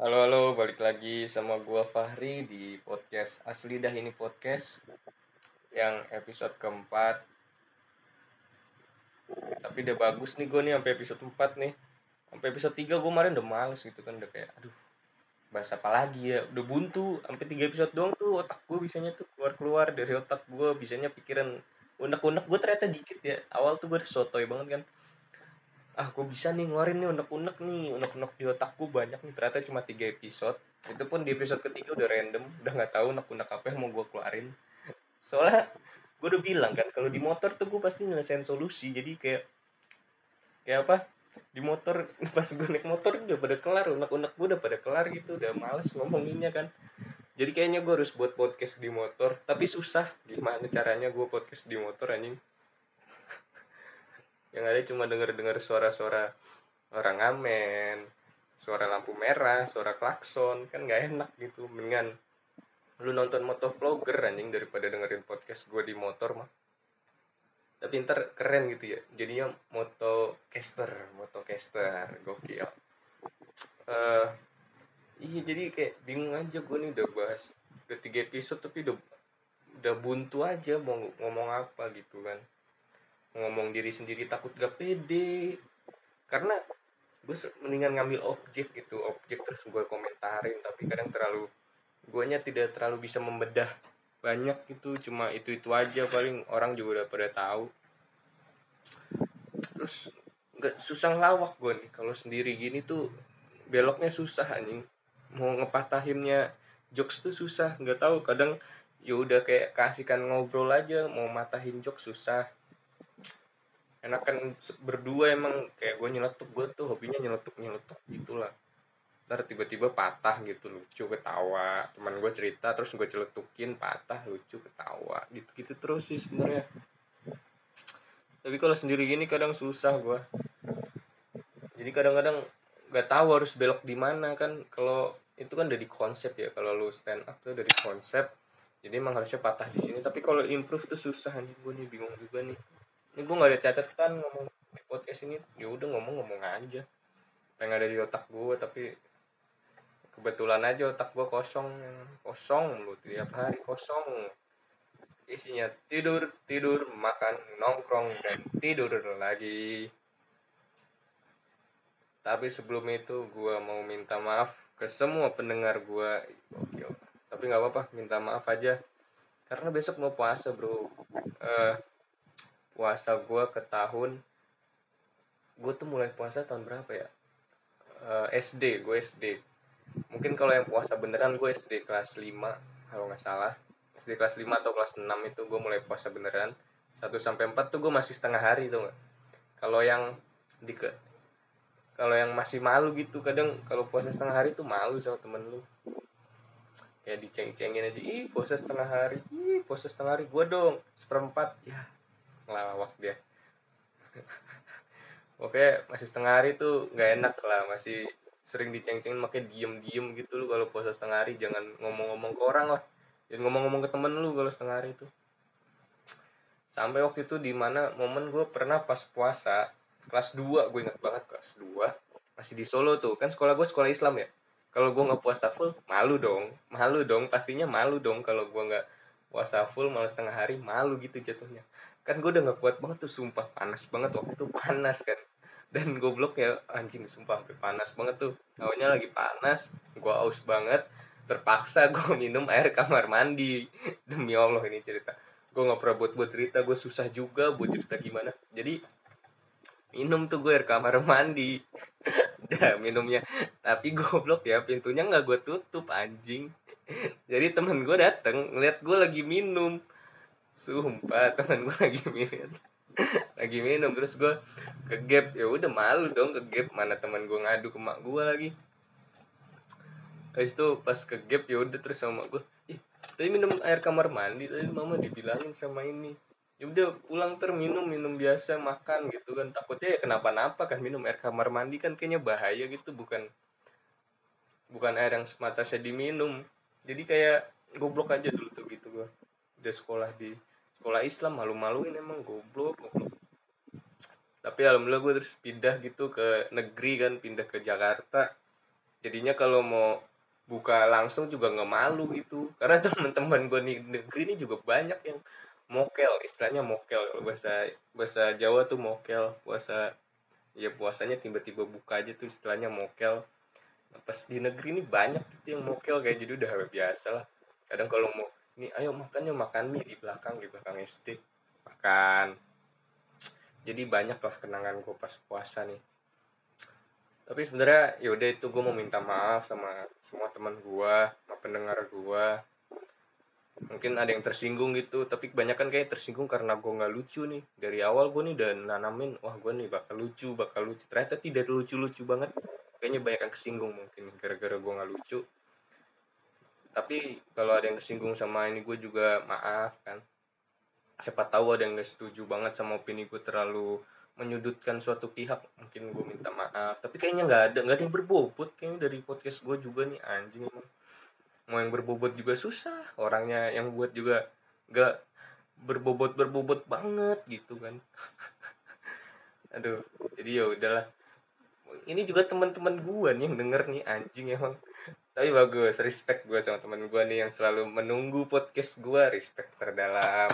Halo halo, balik lagi sama gua Fahri di podcast Asli Dah ini podcast yang episode keempat. Tapi udah bagus nih gue nih sampai episode 4 nih. Sampai episode 3 gue kemarin udah males gitu kan udah kayak aduh bahas apa lagi ya udah buntu sampai tiga episode doang tuh otak gue bisanya tuh keluar keluar dari otak gue bisanya pikiran unek-unek gue ternyata dikit ya awal tuh gue sotoy banget kan ah gue bisa nih ngeluarin nih unek-unek nih unek-unek di otakku banyak nih ternyata cuma tiga episode. Itu pun di episode ketiga udah random udah nggak tahu unek-unek apa yang mau gue keluarin. Soalnya gue udah bilang kan kalau di motor tuh gue pasti nyelesain solusi jadi kayak kayak apa? Di motor pas gue naik motor udah pada kelar unek-unek gue udah pada kelar gitu udah males ngomonginnya kan. Jadi kayaknya gue harus buat podcast di motor tapi susah. Gimana caranya gue podcast di motor anjing yang ada cuma denger-denger suara-suara orang ngamen suara lampu merah suara klakson kan nggak enak gitu. Mendingan lu nonton motovlogger anjing daripada dengerin podcast gue di motor mah. Tapi ntar keren gitu ya jadinya motocaster motocaster gokil. Uh, iya jadi kayak bingung aja gue nih udah bahas udah tiga episode tapi udah udah buntu aja mau ngomong apa gitu kan ngomong diri sendiri takut gak pede. Karena gue mendingan ngambil objek gitu objek terus gue komentarin. Tapi kadang terlalu guanya tidak terlalu bisa membedah banyak gitu. Cuma itu itu aja paling orang juga udah pada tahu. Terus nggak susah lawak gue nih. Kalau sendiri gini tuh beloknya susah anjing. Mau ngepatahinnya jokes tuh susah nggak tahu. Kadang ya udah kayak kasihkan ngobrol aja mau matahin jokes susah enakan berdua emang kayak gue nyeletuk gue tuh hobinya nyeletuk nyeletuk gitulah. Ntar tiba-tiba patah gitu lucu ketawa. Teman gue cerita terus gue celetukin patah lucu ketawa. Gitu gitu terus sih sebenarnya. Tapi kalau sendiri gini kadang susah gue jadi kadang-kadang nggak tahu harus belok di mana kan. Kalau itu kan dari konsep ya kalau lu stand up tuh dari konsep. Jadi emang harusnya patah di sini. Tapi kalau improve tuh susah nih gue nih bingung juga nih ini gue nggak ada catatan ngomong di podcast ini. Ya udah ngomong-ngomong aja. Pengen ada di otak gue tapi kebetulan aja otak gue kosong. Kosong lu tiap hari kosong. Isinya tidur tidur makan nongkrong dan tidur lagi. Tapi sebelum itu gue mau minta maaf ke semua pendengar gue oke tapi nggak apa-apa minta maaf aja. Karena besok mau puasa bro. Uh, puasa gue ke tahun gue tuh mulai puasa tahun berapa ya? Uh, eh, SD gue SD mungkin kalau yang puasa beneran gue SD kelas 5 kalau nggak salah. SD kelas 5 atau kelas 6 itu gue mulai puasa beneran. 1 sampai 4 tuh gue masih setengah hari tuh kalau yang di kalau yang masih malu gitu kadang kalau puasa setengah hari tuh malu sama temen lu. Kayak diceng-cengin aja ih puasa setengah hari ih puasa setengah hari gue dong seperempat. Ya ngelawak dia. Oke masih setengah hari tuh nggak enak lah masih sering diceng-cengin makanya diem-diem gitu lu kalau puasa setengah hari jangan ngomong-ngomong ke orang lah. Jangan ngomong-ngomong ke temen lu kalau setengah hari itu sampai waktu itu di mana momen gue pernah pas puasa kelas 2 gue ingat banget kelas 2 masih di Solo tuh. Kan sekolah gue sekolah Islam ya? Kalau gue nggak puasa full malu dong. Malu dong pastinya malu dong kalau gue nggak puasa full malah setengah hari malu gitu jatuhnya kan gue udah nggak kuat banget tuh sumpah. Panas banget waktu itu panas kan. Dan goblok ya anjing sumpah sampai panas banget tuh. Awalnya lagi panas gue aus banget. Terpaksa gue minum air kamar mandi. Demi allah ini cerita. Gue nggak pernah buat buat cerita gue susah juga buat cerita gimana. Jadi minum tuh gue air kamar mandi. Dah minumnya. Tapi goblok ya pintunya nggak gue tutup anjing. Jadi temen gue dateng ngeliat gue lagi minum sumpah temen gue lagi minum. Lagi minum terus gue ke gap ya udah malu dong ke gap mana teman gue ngadu ke mak gue lagi. Habis itu pas ke gap ya udah terus sama gue ih tadi minum air kamar mandi tadi mama dibilangin sama ini. Ya udah pulang ter minum minum biasa makan gitu kan. Takutnya ya kenapa-napa kan minum air kamar mandi kan kayaknya bahaya gitu. Bukan bukan air yang semata saya diminum. Jadi kayak goblok aja dulu tuh gitu gue udah sekolah di sekolah Islam malu-maluin emang goblok goblok. Tapi alhamdulillah gue terus pindah gitu ke negeri kan pindah ke Jakarta. Jadinya kalau mau buka langsung juga nggak malu gitu. Karena teman-teman gue di negeri ini juga banyak yang mokel istilahnya mokel. Kalau bahasa bahasa Jawa tuh mokel puasa ya puasanya tiba-tiba buka aja tuh istilahnya mokel. Pas di negeri ini banyak gitu yang mokel kayak jadi udah biasa lah. Kadang kalau mau ini ayo makannya makan mie di belakang di belakang SD makan. Jadi banyak lah kenangan gue pas puasa nih. Tapi sebenarnya yaudah itu gue mau minta maaf sama semua teman gue sama pendengar gue mungkin ada yang tersinggung gitu tapi kebanyakan kayak tersinggung karena gue nggak lucu nih. Dari awal gue nih udah nanamin wah gue nih bakal lucu bakal lucu. Ternyata tidak lucu lucu banget. Kayaknya banyak yang kesinggung mungkin gara-gara gue nggak lucu tapi kalau ada yang kesinggung sama ini gue juga maaf kan. Siapa tahu ada yang gak setuju banget sama opini gue terlalu menyudutkan suatu pihak mungkin gue minta maaf. Tapi kayaknya nggak ada nggak ada yang berbobot kayaknya dari podcast gue juga nih anjing. Mau yang berbobot juga susah orangnya yang buat juga nggak berbobot berbobot banget gitu kan. Aduh jadi ya udahlah ini juga teman-teman gue nih yang denger nih anjing emang. Tapi bagus respect gue sama teman gue nih yang selalu menunggu podcast gue respect terdalam.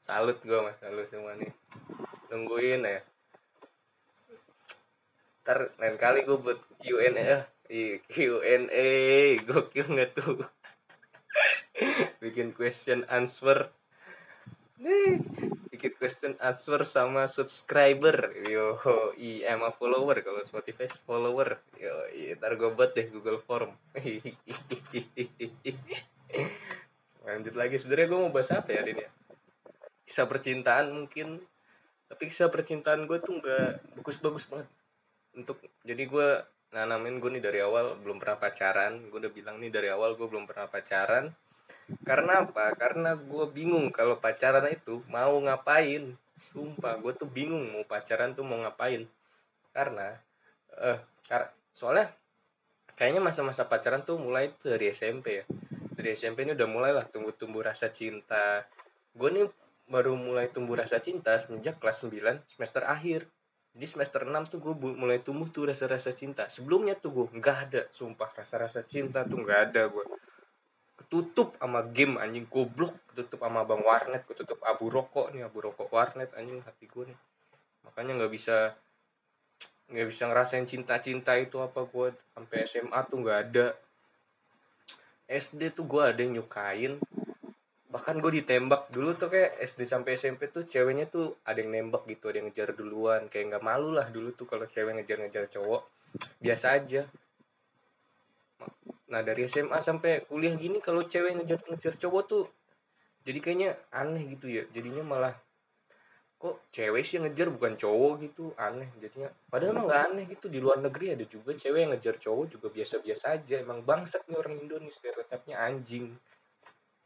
Salut gue mas salut semua nih. Nungguin ya. Ntar lain kali gue buat Q&A ya Q&A gokil nggak tuh? Bikin question answer. Nih bikin question answer sama subscriber. Yo i a follower. Kalau Spotify follower. Yo ntar gue buat deh Google Form. Lanjut lagi. Sebenarnya gue mau bahas apa ya hari ini ya? Kisah percintaan mungkin. Tapi kisah percintaan gue tuh nggak bagus-bagus banget. Untuk jadi gue nanamin gue nih dari awal belum pernah pacaran. Gue udah bilang nih dari awal gue belum pernah pacaran karena apa? Karena gue bingung kalau pacaran itu mau ngapain. Sumpah gue tuh bingung mau pacaran tuh mau ngapain. Karena eh uh, soalnya kayaknya masa-masa pacaran tuh mulai tuh dari SMP ya. Dari SMP ini udah mulai lah tumbuh-tumbuh rasa cinta. Gue nih baru mulai tumbuh rasa cinta semenjak kelas 9 semester akhir. Jadi semester 6 tuh gue mulai tumbuh tuh rasa-rasa cinta. Sebelumnya tuh gue nggak ada sumpah. Rasa-rasa cinta tuh nggak ada gue ketutup sama game anjing goblok. Ketutup sama bang warnet ketutup abu rokok nih abu rokok warnet anjing hati gue nih. Makanya nggak bisa nggak bisa ngerasain cinta-cinta itu apa gue sampai SMA tuh nggak ada. SD tuh gue ada yang nyukain. Bahkan gue ditembak. Dulu tuh kayak SD sampai SMP tuh ceweknya tuh ada yang nembak gitu ada yang ngejar duluan. Kayak nggak malu lah dulu tuh kalau cewek ngejar-ngejar cowok. Biasa aja nah dari SMA sampai kuliah gini kalau cewek ngejar-ngejar cowok tuh jadi kayaknya aneh gitu ya. Jadinya malah kok cewek sih yang ngejar bukan cowok gitu aneh jadinya. Padahal emang nggak aneh gitu di luar negeri ada juga cewek yang ngejar cowok juga biasa-biasa aja. Emang bangsat nih orang Indonesia stereotipnya anjing.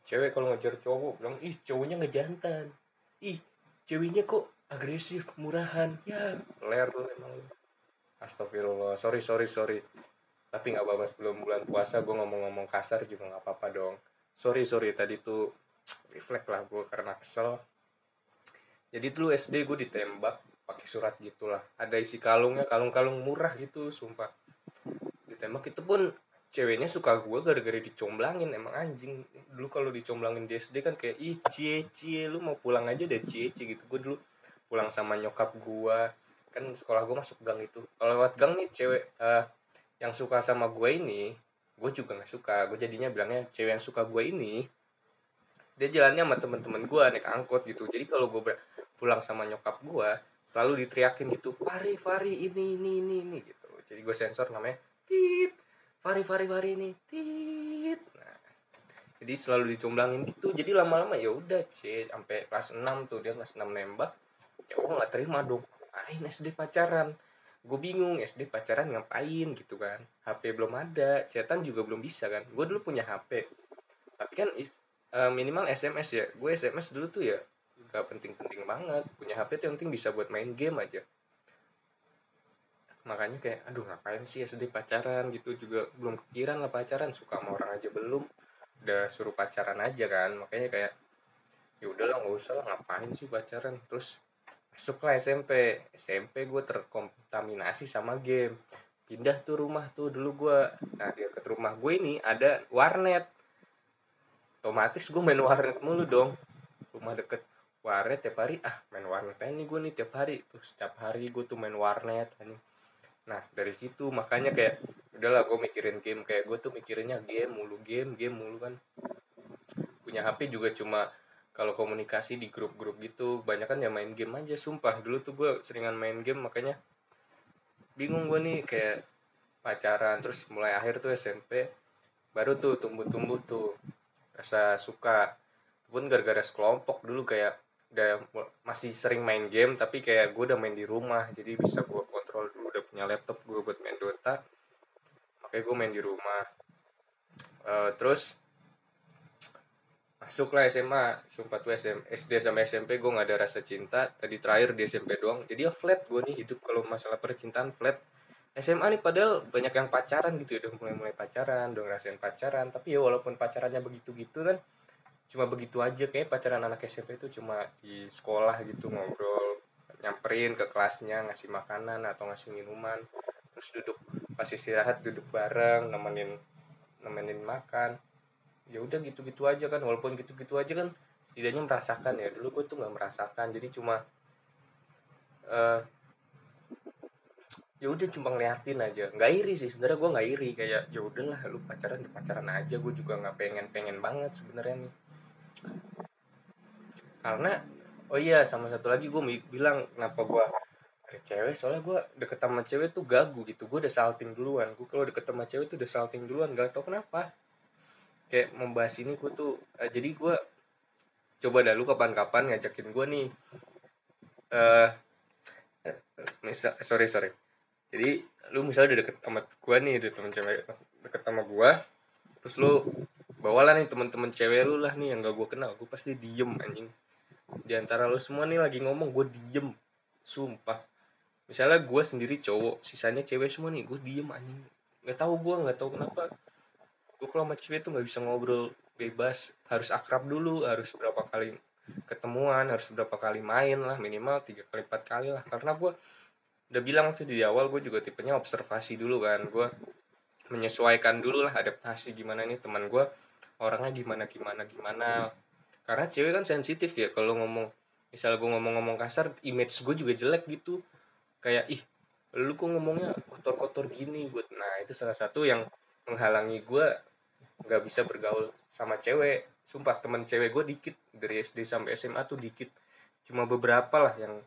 Cewek kalau ngejar cowok bilang ih cowoknya ngejantan ih ceweknya kok agresif murahan. Ya ler emang astagfirullah. Sorry sorry sorry tapi nggak apa-apa sebelum bulan puasa gue ngomong-ngomong kasar juga nggak apa-apa dong. Sorry sorry tadi tuh refleks lah gue karena kesel. Jadi dulu SD gue ditembak pakai surat gitulah. Ada isi kalungnya kalung-kalung murah gitu sumpah. Ditembak itu pun ceweknya suka gue gara-gara dicomblangin emang anjing. Dulu kalau dicomblangin di SD kan kayak ih cie cie lu mau pulang aja deh cie cie gitu. Gue dulu pulang sama nyokap gue kan sekolah gue masuk gang itu. Kalau lewat gang nih cewek uh, yang suka sama gue ini gue juga nggak suka. Gue jadinya bilangnya cewek yang suka gue ini dia jalannya sama temen-temen gue naik angkot gitu. Jadi kalau gue pulang sama nyokap gue selalu diteriakin gitu Fari Fari ini ini ini ini gitu. Jadi gue sensor namanya tit Fari Fari Fari ini tit. Nah jadi selalu dicomblangin gitu. Jadi lama-lama ya udah c sampai kelas 6 tuh dia kelas 6 nembak. Ya gue nggak terima dong. Main SD pacaran gue bingung SD pacaran ngapain gitu kan. HP belum ada chatan juga belum bisa kan. Gue dulu punya HP tapi kan uh, minimal SMS ya. Gue SMS dulu tuh ya gak penting-penting banget. Punya HP tuh yang penting bisa buat main game aja. Makanya kayak aduh ngapain sih SD pacaran? Gitu juga. Belum kepikiran lah pacaran. Suka sama orang aja belum. Udah suruh pacaran aja kan. Makanya kayak ya udahlah nggak usah lah. Ngapain sih pacaran? Terus masuklah SMP SMP gue terkontaminasi sama game. Pindah tuh rumah tuh dulu gue nah di dekat rumah gue ini ada warnet. Otomatis gue main warnet mulu dong. Rumah deket warnet tiap hari. Ah main warnet nih gue nih tiap hari. Tuh setiap hari gue tuh main warnet ini nah dari situ makanya kayak udahlah gue mikirin game. Kayak gue tuh mikirinnya game mulu game game mulu kan. Punya HP juga cuma kalau komunikasi di grup-grup gitu banyak kan ya main game aja. Sumpah dulu tuh gue seringan main game makanya bingung gue nih kayak pacaran terus mulai akhir tuh SMP baru tuh tumbuh-tumbuh tuh rasa suka. Pun gara-gara sekelompok dulu kayak udah masih sering main game tapi kayak gue udah main di rumah jadi bisa gue kontrol dulu udah punya laptop gue buat main Dota makanya gue main di rumah. Uh, terus masuk lah SMA sumpah tuh SM, SD sama SMP gue nggak ada rasa cinta. Tadi terakhir di SMP doang. Jadi ya flat gue nih hidup kalau masalah percintaan flat. SMA nih padahal banyak yang pacaran gitu ya. Udah mulai mulai pacaran udah ngerasain pacaran. Tapi ya walaupun pacarannya begitu gitu kan cuma begitu aja. Kayak pacaran anak SMP itu cuma di sekolah gitu ngobrol nyamperin ke kelasnya ngasih makanan atau ngasih minuman. Terus duduk pas istirahat duduk bareng nemenin nemenin makan ya udah gitu-gitu aja kan walaupun gitu-gitu aja kan setidaknya merasakan ya. Dulu gue tuh nggak merasakan jadi cuma uh, ya udah cuma ngeliatin aja. Nggak iri sih sebenarnya gue nggak iri. Kayak ya udahlah lu pacaran di pacaran aja. Gue juga nggak pengen pengen banget sebenarnya nih. Karena oh iya sama satu lagi gue bilang kenapa gue ada cewek. Soalnya gue deket sama cewek tuh gagu gitu. Gue udah salting duluan. Gue kalau deket sama cewek tuh udah salting duluan. Gak tau kenapa kayak membahas ini gue tuh uh, jadi gue coba dah lu kapan-kapan ngajakin gue nih. Uh, misal sorry sorry. Jadi lu misalnya udah deket sama gue nih udah temen cewek deket sama gue terus lu bawalah nih temen-temen cewek lu lah nih yang gak gue kenal. Gue pasti diem anjing. Di antara lu semua nih lagi ngomong gue diem. Sumpah. Misalnya gue sendiri cowok sisanya cewek semua nih gue diem anjing. Nggak tahu gue nggak tahu kenapa gue kalau sama cewek tuh nggak bisa ngobrol bebas. Harus akrab dulu harus berapa kali ketemuan harus berapa kali main lah minimal tiga kali empat kali lah. Karena gue udah bilang sih di awal gue juga tipenya observasi dulu kan. Gue menyesuaikan dulu lah adaptasi gimana nih teman gue orangnya gimana gimana gimana. Karena cewek kan sensitif ya kalau ngomong misal gue ngomong-ngomong kasar image gue juga jelek gitu. Kayak ih lu kok ngomongnya kotor-kotor gini? Buat nah itu salah satu yang menghalangi gue nggak bisa bergaul sama cewek. Sumpah teman cewek gue dikit. Dari SD sampai SMA tuh dikit. Cuma beberapa lah yang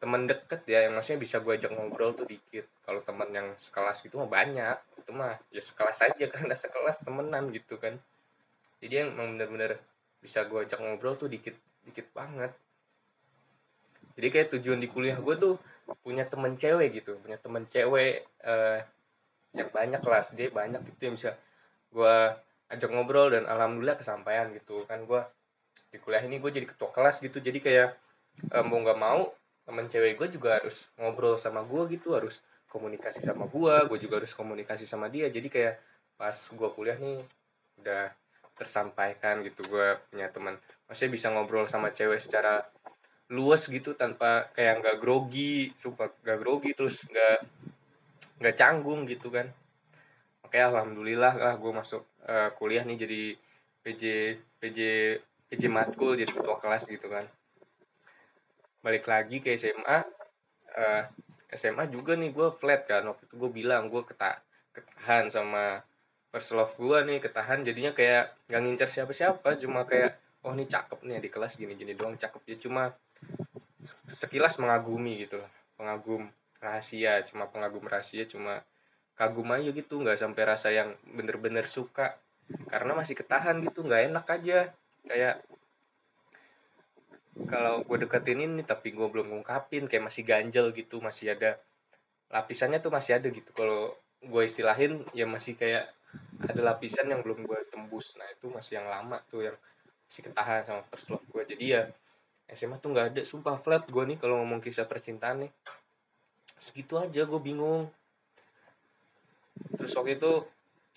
teman deket ya yang maksudnya bisa gue ajak ngobrol tuh dikit. Kalau teman yang sekelas gitu mah banyak. Itu mah ya sekelas aja karena sekelas temenan gitu kan. Jadi yang bener-bener bisa gue ajak ngobrol tuh dikit dikit banget. Jadi kayak tujuan di kuliah gue tuh punya temen cewek gitu. Punya temen cewek uh, yang banyak kelas. Dia banyak gitu yang bisa gue ajak ngobrol dan alhamdulillah kesampaian gitu. Kan gue di kuliah ini gue jadi ketua kelas gitu. Jadi kayak um, mau nggak mau temen cewek gue juga harus ngobrol sama gue gitu. Harus komunikasi sama gue gue juga harus komunikasi sama dia. Jadi kayak pas gue kuliah nih udah tersampaikan gitu gue punya teman. Maksudnya bisa ngobrol sama cewek secara luas gitu tanpa kayak nggak grogi sumpah nggak grogi terus nggak nggak canggung gitu kan oke alhamdulillah lah gue masuk uh, kuliah nih jadi PJ PJ PJ matkul jadi ketua kelas gitu kan. Balik lagi ke SMA uh, eh, SMA juga nih gue flat kan waktu itu gue bilang gue keta ketahan sama first love gue nih ketahan jadinya kayak nggak ngincer siapa-siapa cuma kayak oh ini cakep nih di kelas gini-gini doang cakep ya cuma sekilas mengagumi gitu lah pengagum rahasia cuma pengagum rahasia cuma kagum aja gitu nggak sampai rasa yang bener-bener suka. Karena masih ketahan gitu nggak enak aja. Kayak kalau gue deketin ini tapi gue belum ngungkapin kayak masih ganjel gitu masih ada lapisannya tuh masih ada gitu. Kalau gue istilahin ya masih kayak ada lapisan yang belum gue tembus. Nah itu masih yang lama tuh yang masih ketahan sama first love gue jadi ya SMA tuh nggak ada sumpah. Flat gue nih kalau ngomong kisah percintaan nih. Segitu aja gue bingung terus waktu itu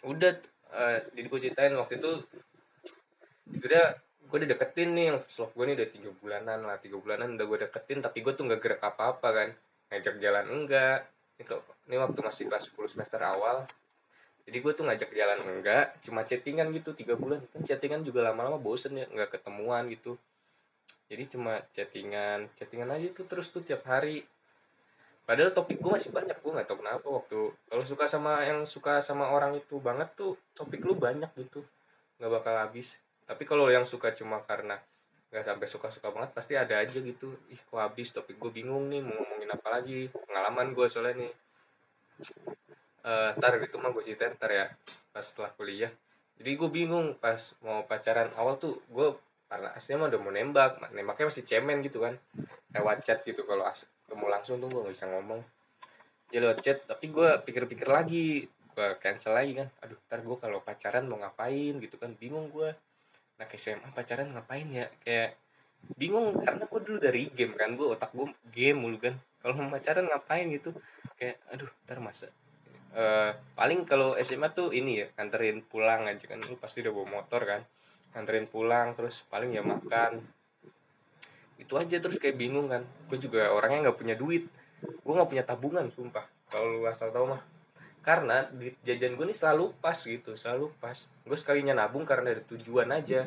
udah uh, jadi gue ceritain waktu itu sebenernya gue udah deketin nih yang first love gue nih udah tiga bulanan lah tiga bulanan udah gue deketin tapi gue tuh nggak gerak apa apa kan. Ngajak jalan enggak ini, kok, ini waktu masih kelas 10 semester awal. Jadi gue tuh ngajak jalan enggak cuma chattingan gitu tiga bulan. Kan chattingan juga lama-lama bosen ya nggak ketemuan gitu. Jadi cuma chattingan chattingan aja tuh terus tuh tiap hari padahal topik gue masih banyak gue nggak tahu kenapa waktu kalau suka sama yang suka sama orang itu banget tuh topik lu banyak gitu. Nggak bakal habis. Tapi kalau yang suka cuma karena nggak sampai suka-suka banget pasti ada aja gitu. Ih kok habis? Topik gue bingung nih mau ngomongin apa lagi? Pengalaman gue soalnya nih. Uh, ntar itu mah gue ceritain ntar ya pas setelah kuliah. Jadi gue bingung pas mau pacaran awal tuh gue karena aslinya mah udah mau nembak nembaknya masih cemen gitu kan. Lewat chat gitu kalau as mau langsung tuh gue gak bisa ngomong. Ya lewat chat tapi gue pikir-pikir lagi. Gue cancel lagi kan. Aduh ntar gue kalau pacaran mau ngapain gitu kan. Bingung gue nah kayak SMA pacaran ngapain ya? Kayak bingung karena gue dulu dari game kan. Gue otak gue game mulu kan. Kalau mau pacaran ngapain gitu? Kayak aduh ntar masa. Uh, paling kalau SMA tuh ini ya nganterin pulang aja kan. Lu pasti udah bawa motor kan. Nganterin pulang terus paling ya makan itu aja terus kayak bingung kan. Gue juga orangnya nggak punya duit. Gue nggak punya tabungan sumpah. Kalau lu asal tau mah. Karena di jajan gue nih selalu pas gitu selalu pas. Gue sekalinya nabung karena ada tujuan aja.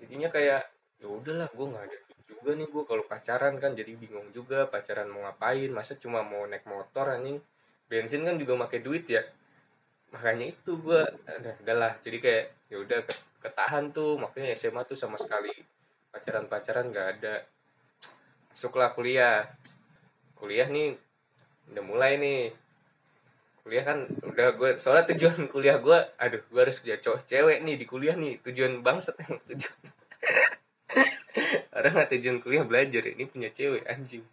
Jadinya kayak ya udahlah gue nggak ada juga nih. Gue kalau pacaran kan jadi bingung juga pacaran mau ngapain? Masa cuma mau naik motor anjing? Bensin kan juga pakai duit ya. Makanya itu gue udah udahlah. Jadi kayak ya udah ketahan tuh makanya SMA tuh sama sekali pacaran pacaran nggak ada. Masuklah kuliah. Kuliah nih udah mulai nih. Kuliah kan udah gue soalnya tujuan kuliah gue aduh gue harus punya cowok cewek nih di kuliah nih tujuan bangset tujuan. Orang nggak tujuan kuliah belajar ini punya cewek anjing.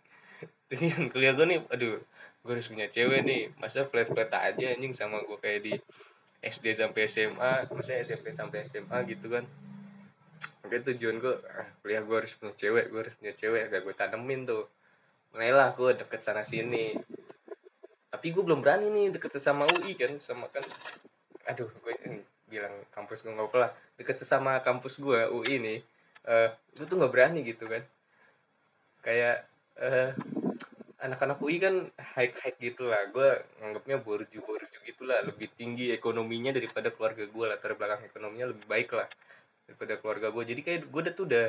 Tujuan kuliah gue nih aduh gue harus punya cewek nih. Masa flat flat aja anjing sama gue kayak di SD sampai SMA masa SMP sampai SMA gitu kan. Oke tujuan gue ah, kuliah gue harus punya cewek gue harus punya cewek udah gue tanemin tuh. Mulailah gue deket sana sini. Tapi gue belum berani nih deket sesama UI kan sama kan aduh gue bilang kampus gue nggak lah. Deket sesama kampus gue UI nih uh, gue tuh nggak berani gitu kan. Kayak uh, anak-anak UI kan high high gitu lah. Gue nganggapnya borju borju gitulah lebih tinggi ekonominya daripada keluarga gue latar belakang ekonominya lebih baik lah daripada keluarga gue jadi kayak gue udah tuh udah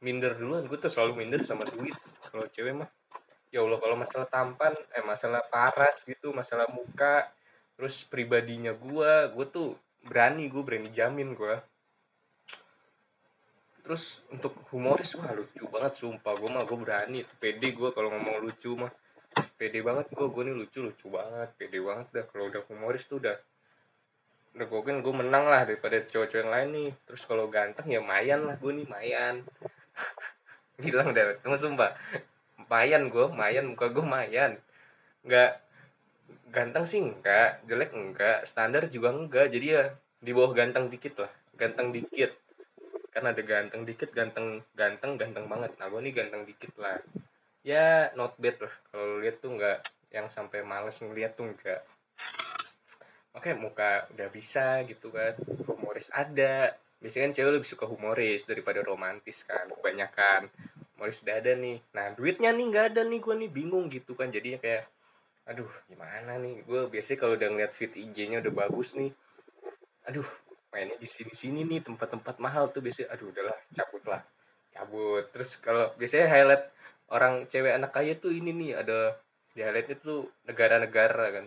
minder duluan. Gue tuh selalu minder sama duit. Kalau cewek mah ya allah kalau masalah tampan eh masalah paras gitu masalah muka terus pribadinya gue gue tuh berani gue berani jamin gue terus untuk humoris wah lucu banget sumpah. Gue mah gue berani pede gue kalau ngomong lucu mah. Pede banget gue gue nih lucu lucu banget pede banget dah. Kalau udah humoris tuh udah udah gue kan gue menang lah daripada cowok-cowok yang lain nih. Terus kalau ganteng ya mayan lah gue nih mayan. Bilang deh tunggu sumpah. Mayan gue mayan muka gue mayan. Nggak ganteng sih enggak jelek enggak standar juga enggak jadi ya di bawah ganteng dikit lah ganteng dikit kan ada ganteng dikit ganteng ganteng ganteng banget. Nah gue nih ganteng dikit lah. Ya not bad lah. Kalau lihat tuh nggak yang sampai males ngeliat tuh enggak oke muka udah bisa gitu kan. Humoris ada. Biasanya kan cewek lebih suka humoris daripada romantis kan. Kebanyakan humoris udah ada nih. Nah duitnya nih nggak ada nih. Gue nih bingung gitu kan. Jadinya kayak aduh gimana nih? Gue biasanya kalau udah ngeliat fit IG-nya udah bagus nih. Aduh mainnya di sini sini nih tempat-tempat mahal tuh biasanya aduh udahlah cabut lah cabut. Terus kalau biasanya highlight orang cewek anak kaya tuh ini nih ada di highlightnya tuh negara-negara kan.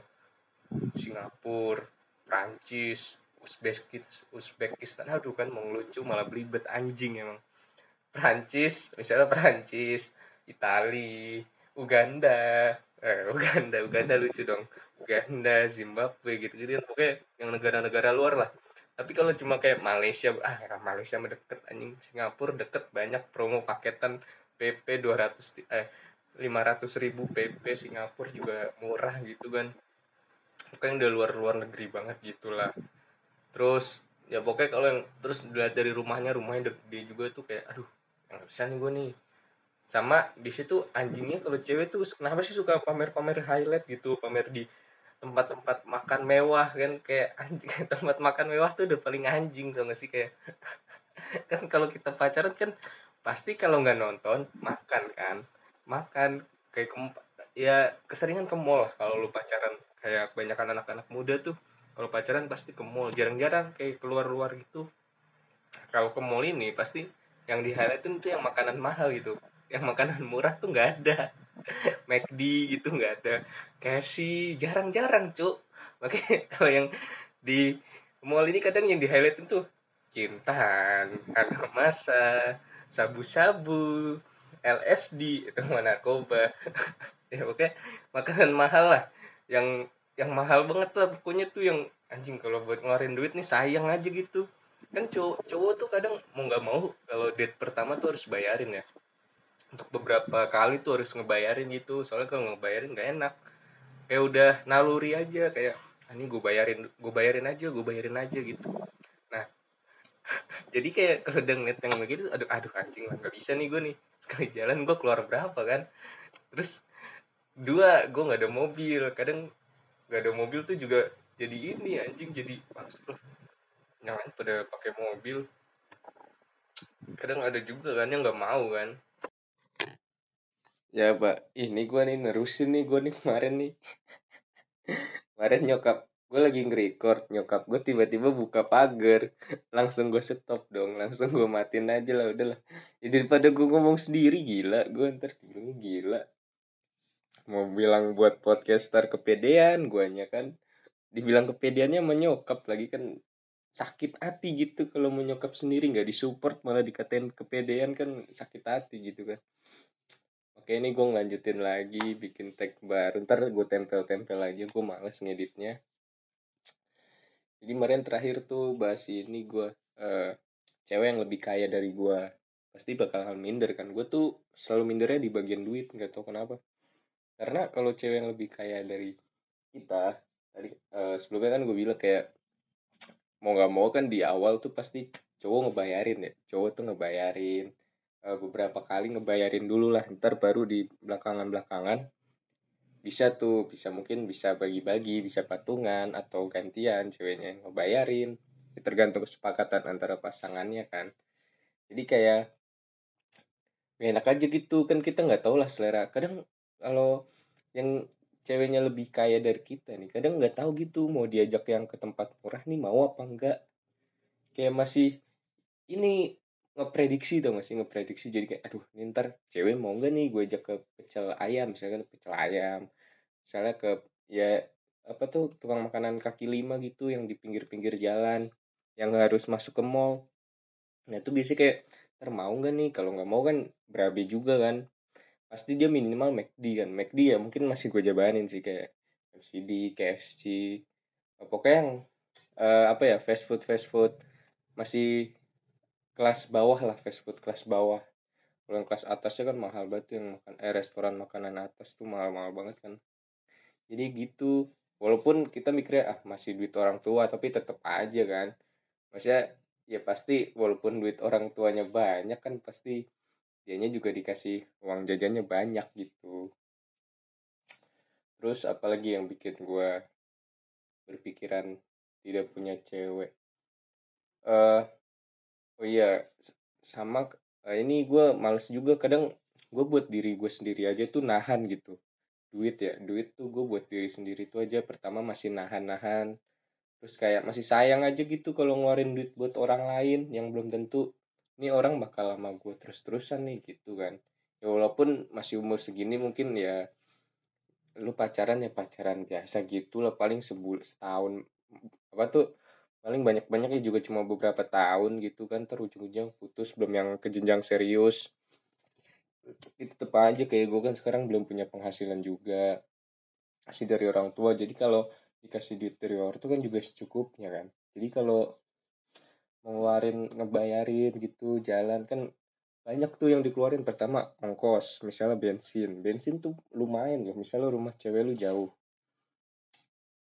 Singapura Prancis Uzbekistan Uzbekistan. Aduh kan mau lucu malah belibet anjing emang. Prancis misalnya Prancis Itali Uganda. Eh, Uganda Uganda lucu dong. Uganda Zimbabwe gitu gitu pokoknya yang negara-negara luar lah tapi kalau cuma kayak Malaysia ah ya Malaysia mah deket anjing. Singapura deket banyak promo paketan PP 200 eh 500 ribu PP Singapura juga murah gitu kan. Pokoknya udah luar-luar negeri banget gitulah. Terus ya pokoknya kalau yang terus dilihat dari rumahnya rumahnya dia juga tuh kayak aduh yang bisa nih gue nih. Sama di situ anjingnya kalau cewek tuh kenapa sih suka pamer-pamer highlight gitu pamer di tempat-tempat makan mewah kan kayak anjing tempat makan mewah tuh udah paling anjing tau gak sih kayak kan kalau kita pacaran kan pasti kalau nggak nonton makan kan makan. Kayak ya keseringan ke mall kalau lu pacaran. Kayak kebanyakan anak-anak muda tuh kalau pacaran pasti ke mall. Jarang-jarang kayak keluar-luar gitu. Kalau ke mall ini pasti yang di highlightin tuh yang makanan mahal gitu. Yang makanan murah tuh nggak ada McD gitu nggak ada KFC jarang-jarang cuk. Makanya kalau yang di mall ini kadang yang di highlightin tuh kintan ada masa sabu-sabu LSD itu narkoba. Ya oke makanan mahal lah. Yang yang mahal banget lah pokoknya tuh yang anjing kalau buat ngeluarin duit nih sayang aja gitu. Kan cowok cowok tuh kadang mau nggak mau kalau date pertama tuh harus bayarin ya untuk beberapa kali tuh harus ngebayarin gitu. Soalnya kalau ngebayarin gak enak. Kayak udah naluri aja kayak ah, ini gue bayarin gue bayarin aja gue bayarin aja gitu. Nah jadi kayak kalau udah ngeliat yang begitu aduh aduh anjing lah nggak bisa nih gue nih. Sekali jalan gue keluar berapa kan? Terus dua gue nggak ada mobil. Kadang nggak ada mobil tuh juga jadi ini anjing jadi loh jangan pada pakai mobil. Kadang ada juga kan yang nggak mau kan ya pak. Ini gue nih nerusin nih gue nih kemarin nih. Kemarin nyokap gue lagi nge-record nyokap gue tiba-tiba buka pagar. Langsung gue stop dong langsung gue matiin aja lah udahlah ya daripada gue ngomong sendiri gila. Gue ntar gila. Mau bilang buat podcaster kepedean guanya kan. Dibilang kepedeannya menyokap lagi kan sakit hati gitu kalau menyokap sendiri. Nggak disupport malah dikatain kepedean kan sakit hati gitu kan oke ini gue ngelanjutin lagi bikin tag baru. Ntar gue tempel-tempel aja gue males ngeditnya. Jadi kemarin terakhir tuh bahas ini gue uh, cewek yang lebih kaya dari gue pasti bakal hal minder kan? Gue tuh selalu mindernya di bagian duit nggak tau kenapa. Karena kalau cewek yang lebih kaya dari kita tadi uh, sebelumnya kan gue bilang kayak mau nggak mau kan di awal tuh pasti cowok ngebayarin ya. Cowok tuh ngebayarin uh, beberapa kali ngebayarin dulu lah ntar baru di belakangan belakangan bisa tuh bisa mungkin bisa bagi-bagi bisa patungan atau gantian ceweknya yang ngebayarin. Ya, tergantung kesepakatan antara pasangannya kan. Jadi kayak enak aja gitu kan kita nggak tahu lah selera. Kadang kalau yang ceweknya lebih kaya dari kita nih kadang nggak tahu gitu mau diajak yang ke tempat murah nih mau apa enggak kayak masih ini ngeprediksi tuh masih ngeprediksi jadi kayak aduh ini ntar cewek mau nggak nih gue ajak ke pecel ayam misalkan pecel ayam. Misalnya ke ya apa tuh tukang makanan kaki lima gitu yang di pinggir-pinggir jalan yang harus masuk ke mall. Nah itu biasanya kayak ntar mau nggak nih kalau nggak mau kan berabe juga kan. Pasti dia minimal McD kan McD ya mungkin masih gue jabanin sih kayak MCD, KFC pokoknya yang uh, apa ya fast food fast food masih kelas bawah lah fast food kelas bawah. Kalau yang kelas atasnya kan mahal banget yang makan eh restoran makanan atas tuh mahal-mahal banget kan. Jadi gitu walaupun kita mikirnya ah masih duit orang tua tapi tetap aja kan. Maksudnya ya pasti walaupun duit orang tuanya banyak kan pasti dianya juga dikasih uang jajannya banyak gitu. Terus apalagi yang bikin gue berpikiran tidak punya cewek? Uh, oh iya sama uh, ini gue males juga kadang gue buat diri gue sendiri aja tuh nahan gitu. Duit ya duit tuh gue buat diri sendiri tuh aja pertama masih nahan-nahan terus kayak masih sayang aja gitu kalau ngeluarin duit buat orang lain yang belum tentu ini orang bakal lama gue terus-terusan nih gitu kan. Ya walaupun masih umur segini mungkin ya lu pacaran ya pacaran biasa gitu lah paling sebul setahun apa tuh paling banyak banyaknya juga cuma beberapa tahun gitu kan terujung-ujung putus belum yang ke jenjang serius. Itu tetep aja kayak gue kan sekarang belum punya penghasilan juga. Kasih dari orang tua jadi kalau dikasih duit dari orang tua kan juga secukupnya kan. Jadi kalau ngeluarin ngebayarin gitu jalan kan banyak tuh yang dikeluarin. Pertama ongkos misalnya bensin. Bensin tuh lumayan loh misalnya rumah cewek lu jauh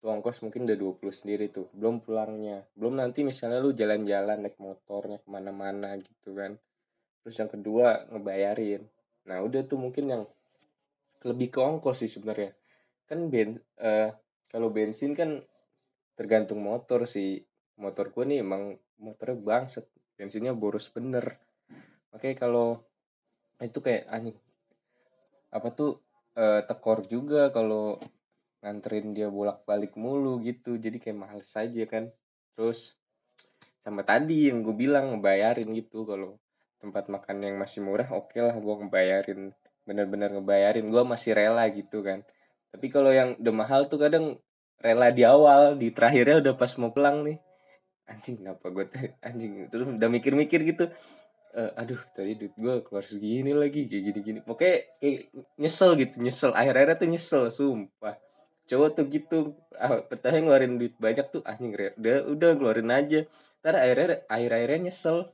tuh ongkos mungkin udah 20 sendiri tuh belum pulangnya. Belum nanti misalnya lu jalan-jalan naik motornya ke mana-mana gitu kan. Terus yang kedua ngebayarin. Nah udah tuh mungkin yang lebih ke ongkos sih sebenarnya. Kan ben uh, kalau bensin kan tergantung motor sih. Motor gue nih emang motornya bangset bensinnya boros bener. Makanya kalau itu kayak anjing apa tuh uh, tekor juga kalau nganterin dia bolak-balik mulu gitu. Jadi kayak males aja kan. Terus sama tadi yang gue bilang ngebayarin gitu. Kalau tempat makan yang masih murah oke okay lah gue ngebayarin bener-bener ngebayarin. Gue masih rela gitu kan. Tapi kalau yang udah mahal tuh kadang rela di awal di terakhirnya udah pas mau pulang nih. Anjing kenapa gue anjing terus udah mikir-mikir gitu. Uh, aduh tadi duit gue keluar segini lagi kayak gini-gini. Pokoknya kayak nyesel gitu nyesel. Akhir-akhirnya tuh nyesel sumpah cowok tuh gitu. Ah, pertama ngeluarin duit banyak tuh anjing udah udah keluarin aja. Ntar akhirnya akhir-akhirnya nyesel.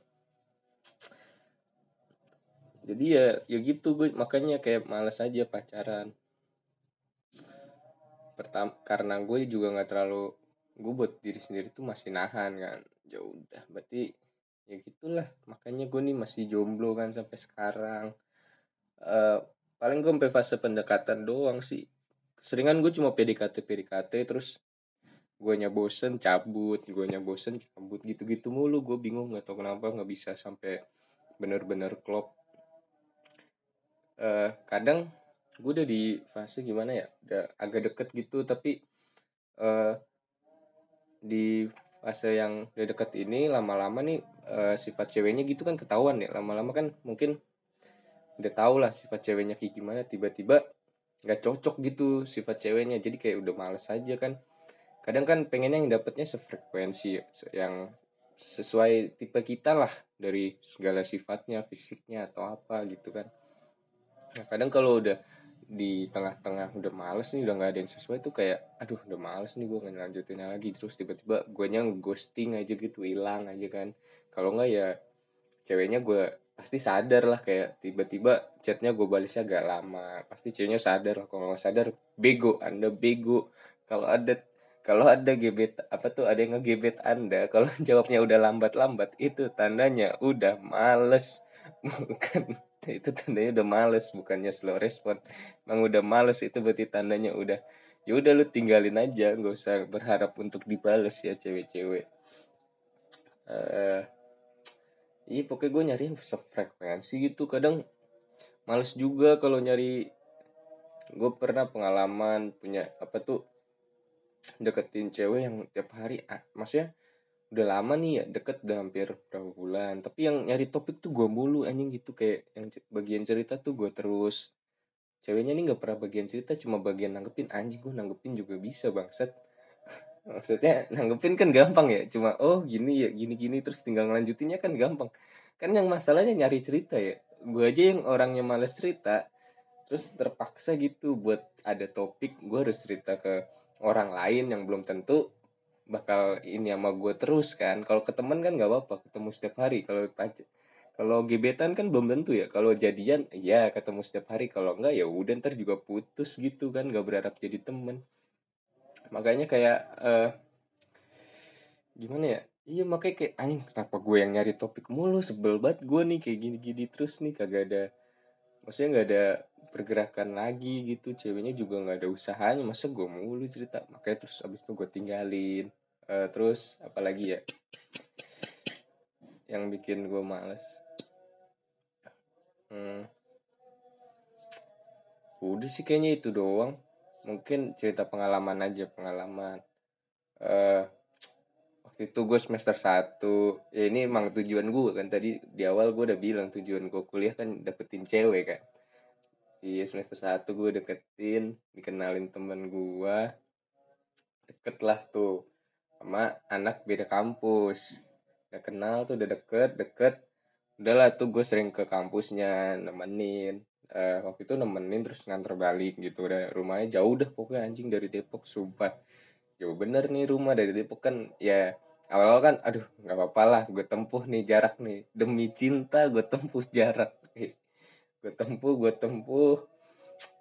Jadi ya ya gitu gue makanya kayak males aja pacaran. Pertama karena gue juga nggak terlalu gue buat diri sendiri tuh masih nahan kan. Ya udah berarti ya gitulah. Makanya gue nih masih jomblo kan sampai sekarang. Uh, paling gue sampai fase pendekatan doang sih seringan gue cuma PDKT PDKT terus gue bosen cabut. Gue bosen cabut gitu-gitu mulu. Gue bingung nggak tau kenapa nggak bisa sampai bener-bener klop. Uh, kadang gue udah di fase gimana ya udah agak deket gitu tapi uh, di fase yang udah deket ini lama-lama nih uh, sifat ceweknya gitu kan ketahuan ya. Lama-lama kan mungkin udah tau lah sifat ceweknya kayak gimana. Tiba-tiba nggak cocok gitu sifat ceweknya. Jadi kayak udah males aja kan. Kadang kan pengennya yang dapetnya sefrekuensi yang sesuai tipe kita lah dari segala sifatnya fisiknya atau apa gitu kan. Nah kadang kalau udah di tengah-tengah udah males nih udah nggak ada yang sesuai tuh kayak aduh udah males nih gue ngelanjutin lagi. Terus tiba-tiba gue nyang ghosting aja gitu hilang aja kan. Kalau nggak ya ceweknya gue pasti sadar lah kayak tiba-tiba chatnya gue balasnya agak lama. Pasti ceweknya sadar lah kalau nggak sadar bego. Anda bego. Kalau ada kalau ada gebet apa tuh ada yang ngegebet anda kalau jawabnya udah lambat-lambat itu tandanya udah males. Bukan itu tandanya udah males bukannya slow respon. Emang udah males itu berarti tandanya udah ya udah lu tinggalin aja. Nggak usah berharap untuk dibales ya cewek-cewek. Uh, iya pokoknya gue nyari sefrekuensi gitu. Kadang males juga kalau nyari. Gue pernah pengalaman punya apa tuh deketin cewek yang tiap hari ah, maksudnya udah lama nih ya deket udah hampir berapa bulan. Tapi yang nyari topik tuh gue mulu anjing gitu. Kayak yang bagian cerita tuh gue terus. Ceweknya nih nggak pernah bagian cerita cuma bagian nanggepin. Anjing gue nanggepin juga bisa bangsat maksudnya nanggepin kan gampang ya cuma oh gini ya gini gini terus tinggal ngelanjutinnya kan gampang. Kan yang masalahnya nyari cerita ya. Gue aja yang orangnya males cerita terus terpaksa gitu buat ada topik gue harus cerita ke orang lain yang belum tentu bakal ini sama gue terus kan. Kalau ke teman kan nggak apa-apa ketemu setiap hari. Kalau kalau gebetan kan belum tentu ya. Kalau jadian ya ketemu setiap hari. Kalau enggak ya udah ntar juga putus gitu kan nggak berharap jadi temen makanya kayak uh, gimana ya? Iya makanya kayak anjing kenapa gue yang nyari topik mulu? Sebel banget gue nih kayak gini-gini terus nih kagak ada maksudnya nggak ada pergerakan lagi gitu ceweknya juga nggak ada usahanya. Masa gue mulu cerita? Makanya terus abis itu gue tinggalin. Uh, terus apalagi ya? Yang bikin gue males. Hmm. udah sih kayaknya itu doang mungkin cerita pengalaman aja pengalaman uh, waktu itu gue semester 1 ya ini emang tujuan gue kan. Tadi di awal gue udah bilang tujuan gue kuliah kan dapetin cewek kan. Iya semester 1 gue deketin dikenalin temen gue deket lah tuh sama anak beda kampus. Udah kenal tuh udah deket deket. Udahlah tuh gue sering ke kampusnya nemenin uh, waktu itu nemenin terus nganter balik gitu. Udah rumahnya jauh dah pokoknya anjing dari Depok sumpah. Jauh bener nih rumah dari Depok kan. Ya awal-awal kan aduh nggak apa-apa lah gue tempuh nih jarak nih. Demi cinta gue tempuh jarak gue tempuh gue tempuh.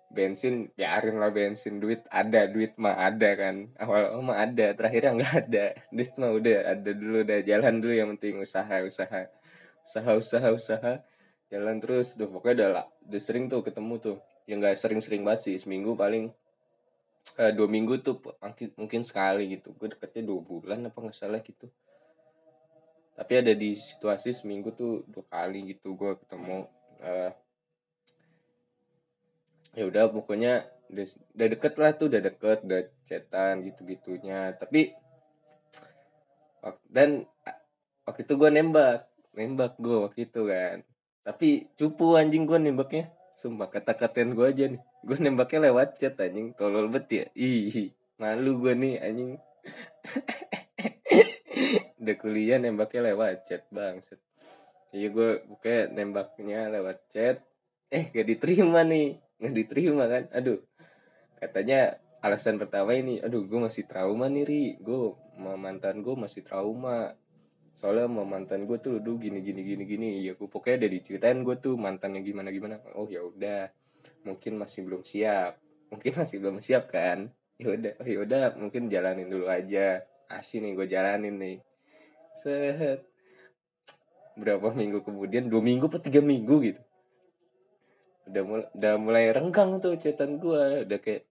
Bensin biarin lah bensin duit ada duit mah ada kan. Awal awal mah ada terakhirnya nggak ada. Duit mah udah ada dulu udah jalan dulu yang penting usaha usaha. Usaha usaha usaha jalan terus. Udah pokoknya udah lah udah sering tuh ketemu tuh. Yang nggak sering-sering banget sih seminggu paling eh, dua minggu tuh mungkin sekali gitu. Gue deketnya dua bulan apa nggak salah gitu. Tapi ada di situasi seminggu tuh dua kali gitu gue ketemu uh, ya udah pokoknya udah, udah deket lah tuh udah deket udah chatan gitu gitunya tapi dan waktu itu gue nembak nembak gue waktu itu kan tapi cupu anjing gue nembaknya. Sumpah kata-katain gue aja nih. Gue nembaknya lewat chat anjing. Tolol bet ya. Ih malu gue nih anjing. Udah kuliah nembaknya lewat chat bang iya gue buka nembaknya lewat chat. Eh gak diterima nih. Nggak diterima kan? Aduh. Katanya alasan pertama ini aduh gue masih trauma nih ri. Gue mantan gue masih trauma soalnya sama mantan gue tuh dulu gini gini gini gini. Ya gue pokoknya udah diceritain gue tuh mantannya gimana gimana. Oh ya udah. Mungkin masih belum siap. Mungkin masih belum siap kan? Ya udah oh ya udah mungkin jalanin dulu aja. Asih nih gue jalanin nih. Set. Berapa minggu kemudian? Dua minggu atau tiga minggu gitu. Udah mulai udah mulai renggang tuh cetan gue udah kayak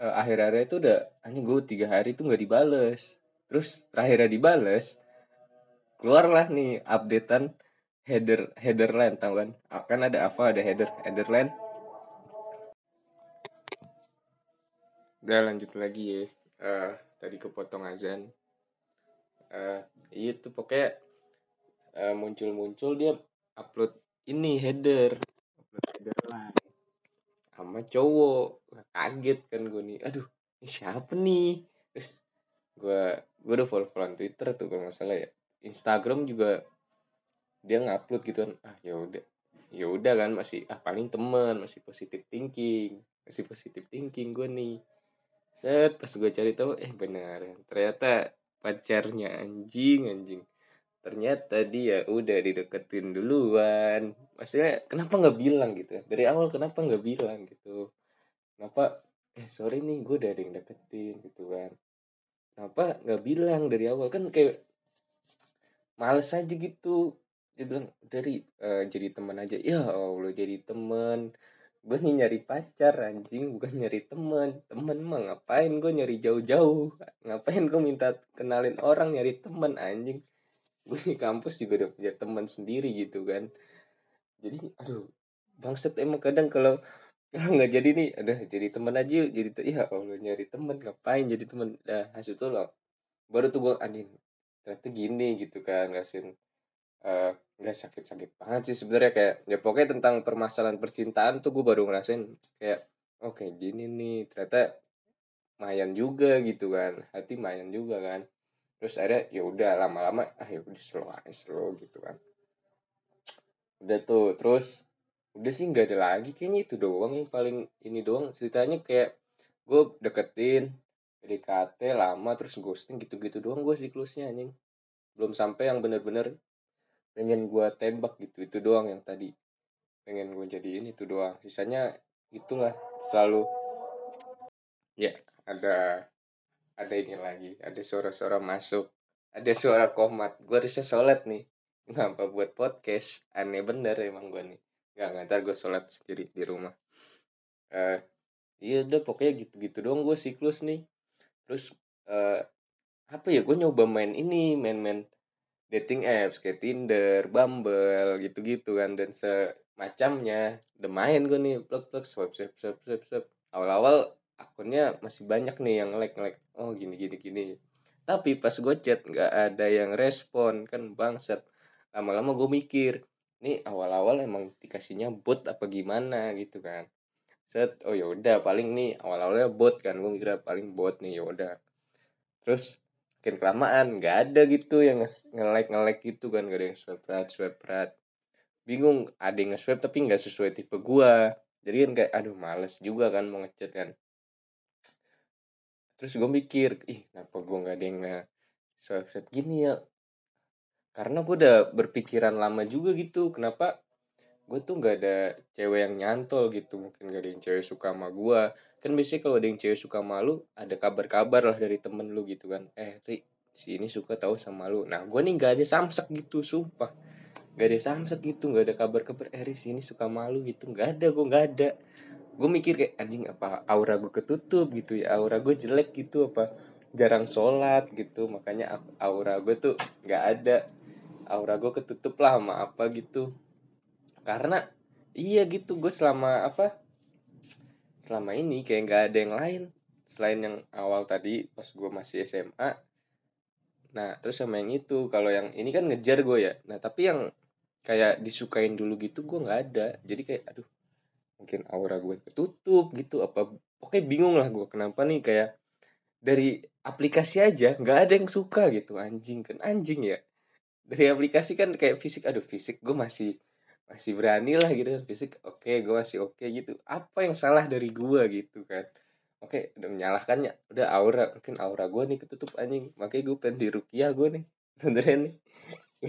uh, akhir-akhir itu udah hanya gue tiga hari tuh nggak dibales terus terakhirnya dibales keluarlah nih updatean header headerline tau kan? Kan ada apa ada header headerline udah lanjut lagi ya. Uh, tadi kepotong azan. Uh, itu pokoknya uh, muncul-muncul dia upload ini header. Upload headerline sama cowok. Kaget kan gue nih. Aduh ini siapa nih? Terus gue gue udah follow followan Twitter tuh kalau nggak salah ya. Instagram juga dia ngupload gitu kan. Ah ya udah. Ya udah kan masih ah paling teman masih positif thinking. Masih positif thinking gue nih. Set pas gue cari tahu eh benar. Ternyata pacarnya anjing anjing. Ternyata dia udah dideketin duluan. Maksudnya kenapa nggak bilang gitu? Dari awal kenapa nggak bilang gitu? Kenapa eh sorry nih gue udah ada yang deketin gitu kan kenapa nggak bilang dari awal? Kan kayak males aja gitu. Dia bilang dari uh, jadi teman aja. Ya allah jadi teman. Gue nih nyari pacar anjing. Bukan nyari teman. Teman mah ngapain gue nyari jauh-jauh? Ngapain gue minta kenalin orang nyari teman anjing? Gue di kampus juga udah punya teman sendiri gitu kan. Jadi aduh bangset emang kadang kalau nggak jadi nih. Ada jadi teman aja jadi ya allah nyari teman ngapain jadi teman dah hasil tuh loh baru tuh gue anjing ternyata gini gitu kan ngasihin uh, nggak sakit-sakit banget sih sebenarnya. Kayak ya pokoknya tentang permasalahan percintaan tuh gue baru ngerasain kayak oke okay, gini nih ternyata mayan juga gitu kan. Hati mayan juga kan. Terus ada ya udah lama-lama ah ya udah slow slow gitu kan. Udah tuh terus udah sih nggak ada lagi kayaknya itu doang yang paling ini doang. Ceritanya kayak gue deketin PDKT lama terus ghosting gitu-gitu doang gue siklusnya anjing. Belum sampai yang bener-bener pengen gue tembak gitu itu doang yang tadi pengen gue jadi ini tuh doang. Sisanya itulah selalu ya ada ada ini lagi ada suara-suara masuk ada suara komat. Gue harusnya sholat nih. Ngapa buat podcast? Aneh bener emang gue nih nggak ntar gue sholat sendiri di rumah. Uh, iya udah pokoknya gitu-gitu dong gue siklus nih. Terus uh, apa ya gue nyoba main ini main-main dating apps kayak Tinder, Bumble gitu-gitu kan dan semacamnya. Udah main gue nih plug plug swipe swipe swipe swipe swipe. Awal-awal akunnya masih banyak nih yang like like oh gini gini gini. Tapi pas gue chat nggak ada yang respon kan bangsat. Lama-lama gue mikir ini awal-awal emang dikasihnya bot apa gimana gitu kan. Set oh ya udah paling nih awal-awalnya bot kan gue mikirnya paling bot nih ya udah. Terus makin kelamaan nggak ada gitu yang nge-like nge-like gitu kan gak ada yang swipe right swipe right bingung ada yang nge-swipe tapi nggak sesuai tipe gua. Jadi kan kayak aduh males juga kan mau ngechat kan. Terus gue mikir ih kenapa gue nggak ada yang swipe swipe gini ya karena gue udah berpikiran lama juga gitu kenapa gue tuh nggak ada cewek yang nyantol gitu mungkin gak ada yang cewek suka sama gue kan biasanya kalau ada yang cewek suka malu ada kabar-kabar lah dari temen lu gitu kan. Eh Ri si ini suka tahu sama lu. Nah gue nih nggak ada samsak gitu sumpah. Nggak ada samsak gitu nggak ada kabar-kabar eh si ini suka malu gitu. Nggak ada gue nggak ada. Gue mikir kayak anjing apa aura gue ketutup gitu ya? Aura gue jelek gitu apa jarang sholat gitu. Makanya aura gue tuh nggak ada aura gue ketutup lah sama apa gitu. Karena iya gitu gue selama apa selama ini kayak nggak ada yang lain. Selain yang awal tadi pas gue masih SMA nah terus sama yang itu kalau yang ini kan ngejar gue ya. Nah tapi yang kayak disukain dulu gitu gue nggak ada. Jadi kayak aduh mungkin aura gue ketutup gitu apa oke bingung lah gue kenapa nih kayak dari aplikasi aja nggak ada yang suka gitu anjing kan anjing ya dari aplikasi kan kayak fisik aduh fisik gue masih masih berani lah gitu kan. Fisik oke gue masih oke gitu. Apa yang salah dari gue gitu kan. Oke udah menyalahkannya. Udah aura mungkin aura gue nih ketutup anjing. Makanya gue pengen di rukiah gue nih sebenernya nih.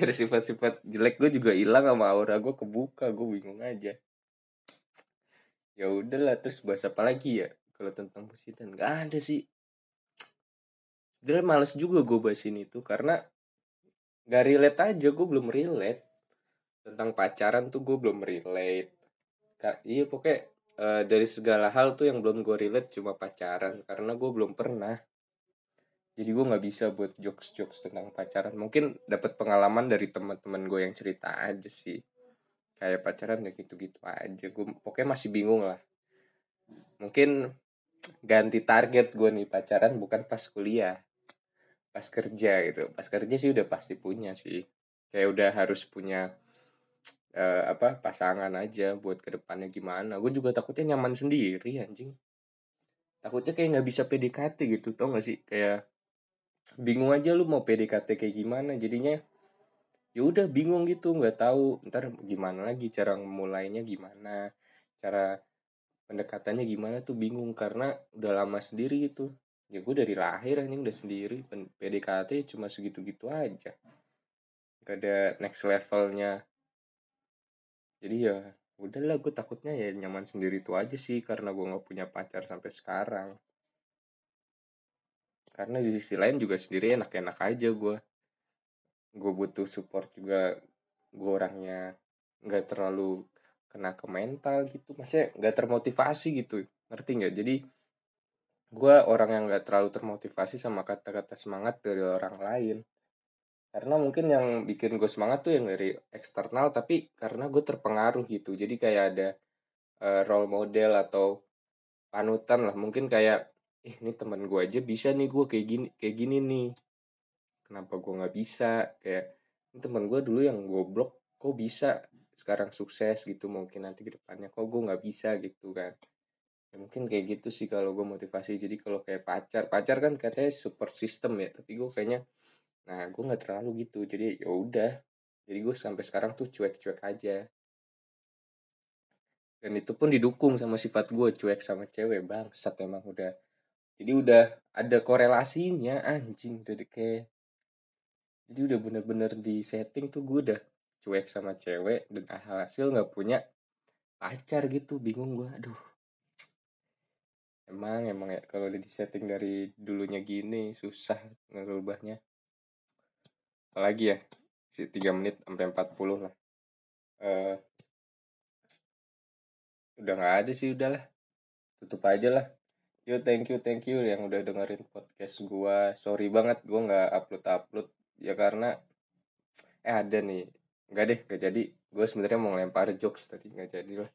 Ada sifat-sifat jelek gue juga hilang sama aura gue kebuka gue bingung aja. Ya udahlah terus bahas apa lagi ya? Kalau tentang percintaan nggak ada sih. Jadi males juga gue bahas ini tuh karena gak relate aja gue belum relate tentang pacaran tuh gue belum relate. Kak, iya pokoknya uh, dari segala hal tuh yang belum gue relate cuma pacaran karena gue belum pernah. Jadi gue nggak bisa buat jokes jokes tentang pacaran. Mungkin dapat pengalaman dari teman-teman gue yang cerita aja sih. Kayak pacaran ya gitu-gitu aja. Gue pokoknya masih bingung lah. Mungkin ganti target gue nih pacaran bukan pas kuliah pas kerja gitu. Pas kerja sih udah pasti punya sih. Kayak udah harus punya uh, apa pasangan aja buat ke depannya gimana. Gue juga takutnya nyaman sendiri anjing. Takutnya kayak nggak bisa PDKT gitu tau gak sih? Kayak bingung aja lu mau PDKT kayak gimana. Jadinya ya udah bingung gitu nggak tahu ntar gimana lagi cara mulainya gimana cara pendekatannya gimana tuh bingung karena udah lama sendiri gitu ya gue dari lahir anjing udah sendiri. PDKT cuma segitu-gitu aja. Gak ada next levelnya. Jadi ya udahlah gue takutnya ya nyaman sendiri itu aja sih karena gue nggak punya pacar sampai sekarang. Karena di sisi lain juga sendiri enak-enak aja gue gue butuh support juga gue orangnya nggak terlalu kena ke mental gitu. Maksudnya nggak termotivasi gitu. Ngerti nggak? Jadi gue orang yang nggak terlalu termotivasi sama kata-kata semangat dari orang lain. Karena mungkin yang bikin gue semangat tuh yang dari eksternal tapi karena gue terpengaruh gitu. Jadi kayak ada uh, role model atau panutan lah. Mungkin kayak eh ini teman gue aja bisa nih gue kayak gini kayak gini nih. Kenapa gue nggak bisa? Kayak ini teman gue dulu yang goblok kok bisa sekarang sukses gitu mungkin nanti ke depannya kok gue nggak bisa gitu kan ya, mungkin kayak gitu sih kalau gue motivasi. Jadi kalau kayak pacar pacar kan katanya support system ya tapi gue kayaknya nah gue nggak terlalu gitu. Jadi ya udah jadi gue sampai sekarang tuh cuek-cuek aja. Dan itu pun didukung sama sifat gue cuek sama cewek bangsat emang udah. Jadi udah ada korelasinya anjing udah kayak jadi udah bener-bener di setting tuh gue udah cuek sama cewek dan hasil nggak punya pacar gitu bingung gue aduh emang emang ya kalau udah di setting dari dulunya gini susah ngerubahnya. Apalagi ya si 3 menit sampai 40 lah. Uh, udah nggak ada sih udahlah tutup aja lah. Yo thank you thank you yang udah dengerin podcast gua. Sorry banget gua nggak upload upload ya karena eh ada nih. Nggak deh gak jadi. Gue sebenarnya mau lempar jokes tadi nggak jadi lah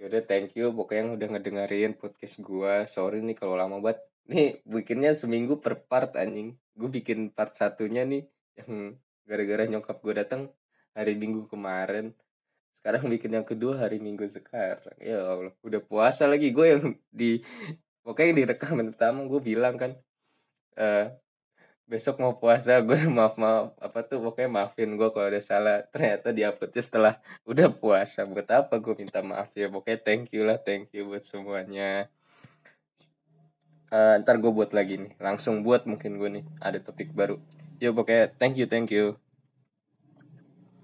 yaudah thank you. Pokoknya yang udah ngedengerin podcast gua. Sorry nih kalau lama banget. Nih bikinnya seminggu per part anjing. Gue bikin part satunya nih yang gara-gara nyokap gue datang hari minggu kemarin. Sekarang bikin yang kedua hari minggu sekarang. Ya Allah udah puasa lagi. Gue yang di pokoknya yang direkam pertama gue bilang kan uh, besok mau puasa gue maaf maaf. Apa tuh pokoknya maafin gue kalau ada salah. Ternyata di uploadnya setelah udah puasa. Buat apa gue minta maaf ya? Pokoknya thank you lah thank you buat semuanya. Uh, ntar gue buat lagi nih. Langsung buat mungkin gue nih ada topik baru. Yo pokoknya thank you thank you.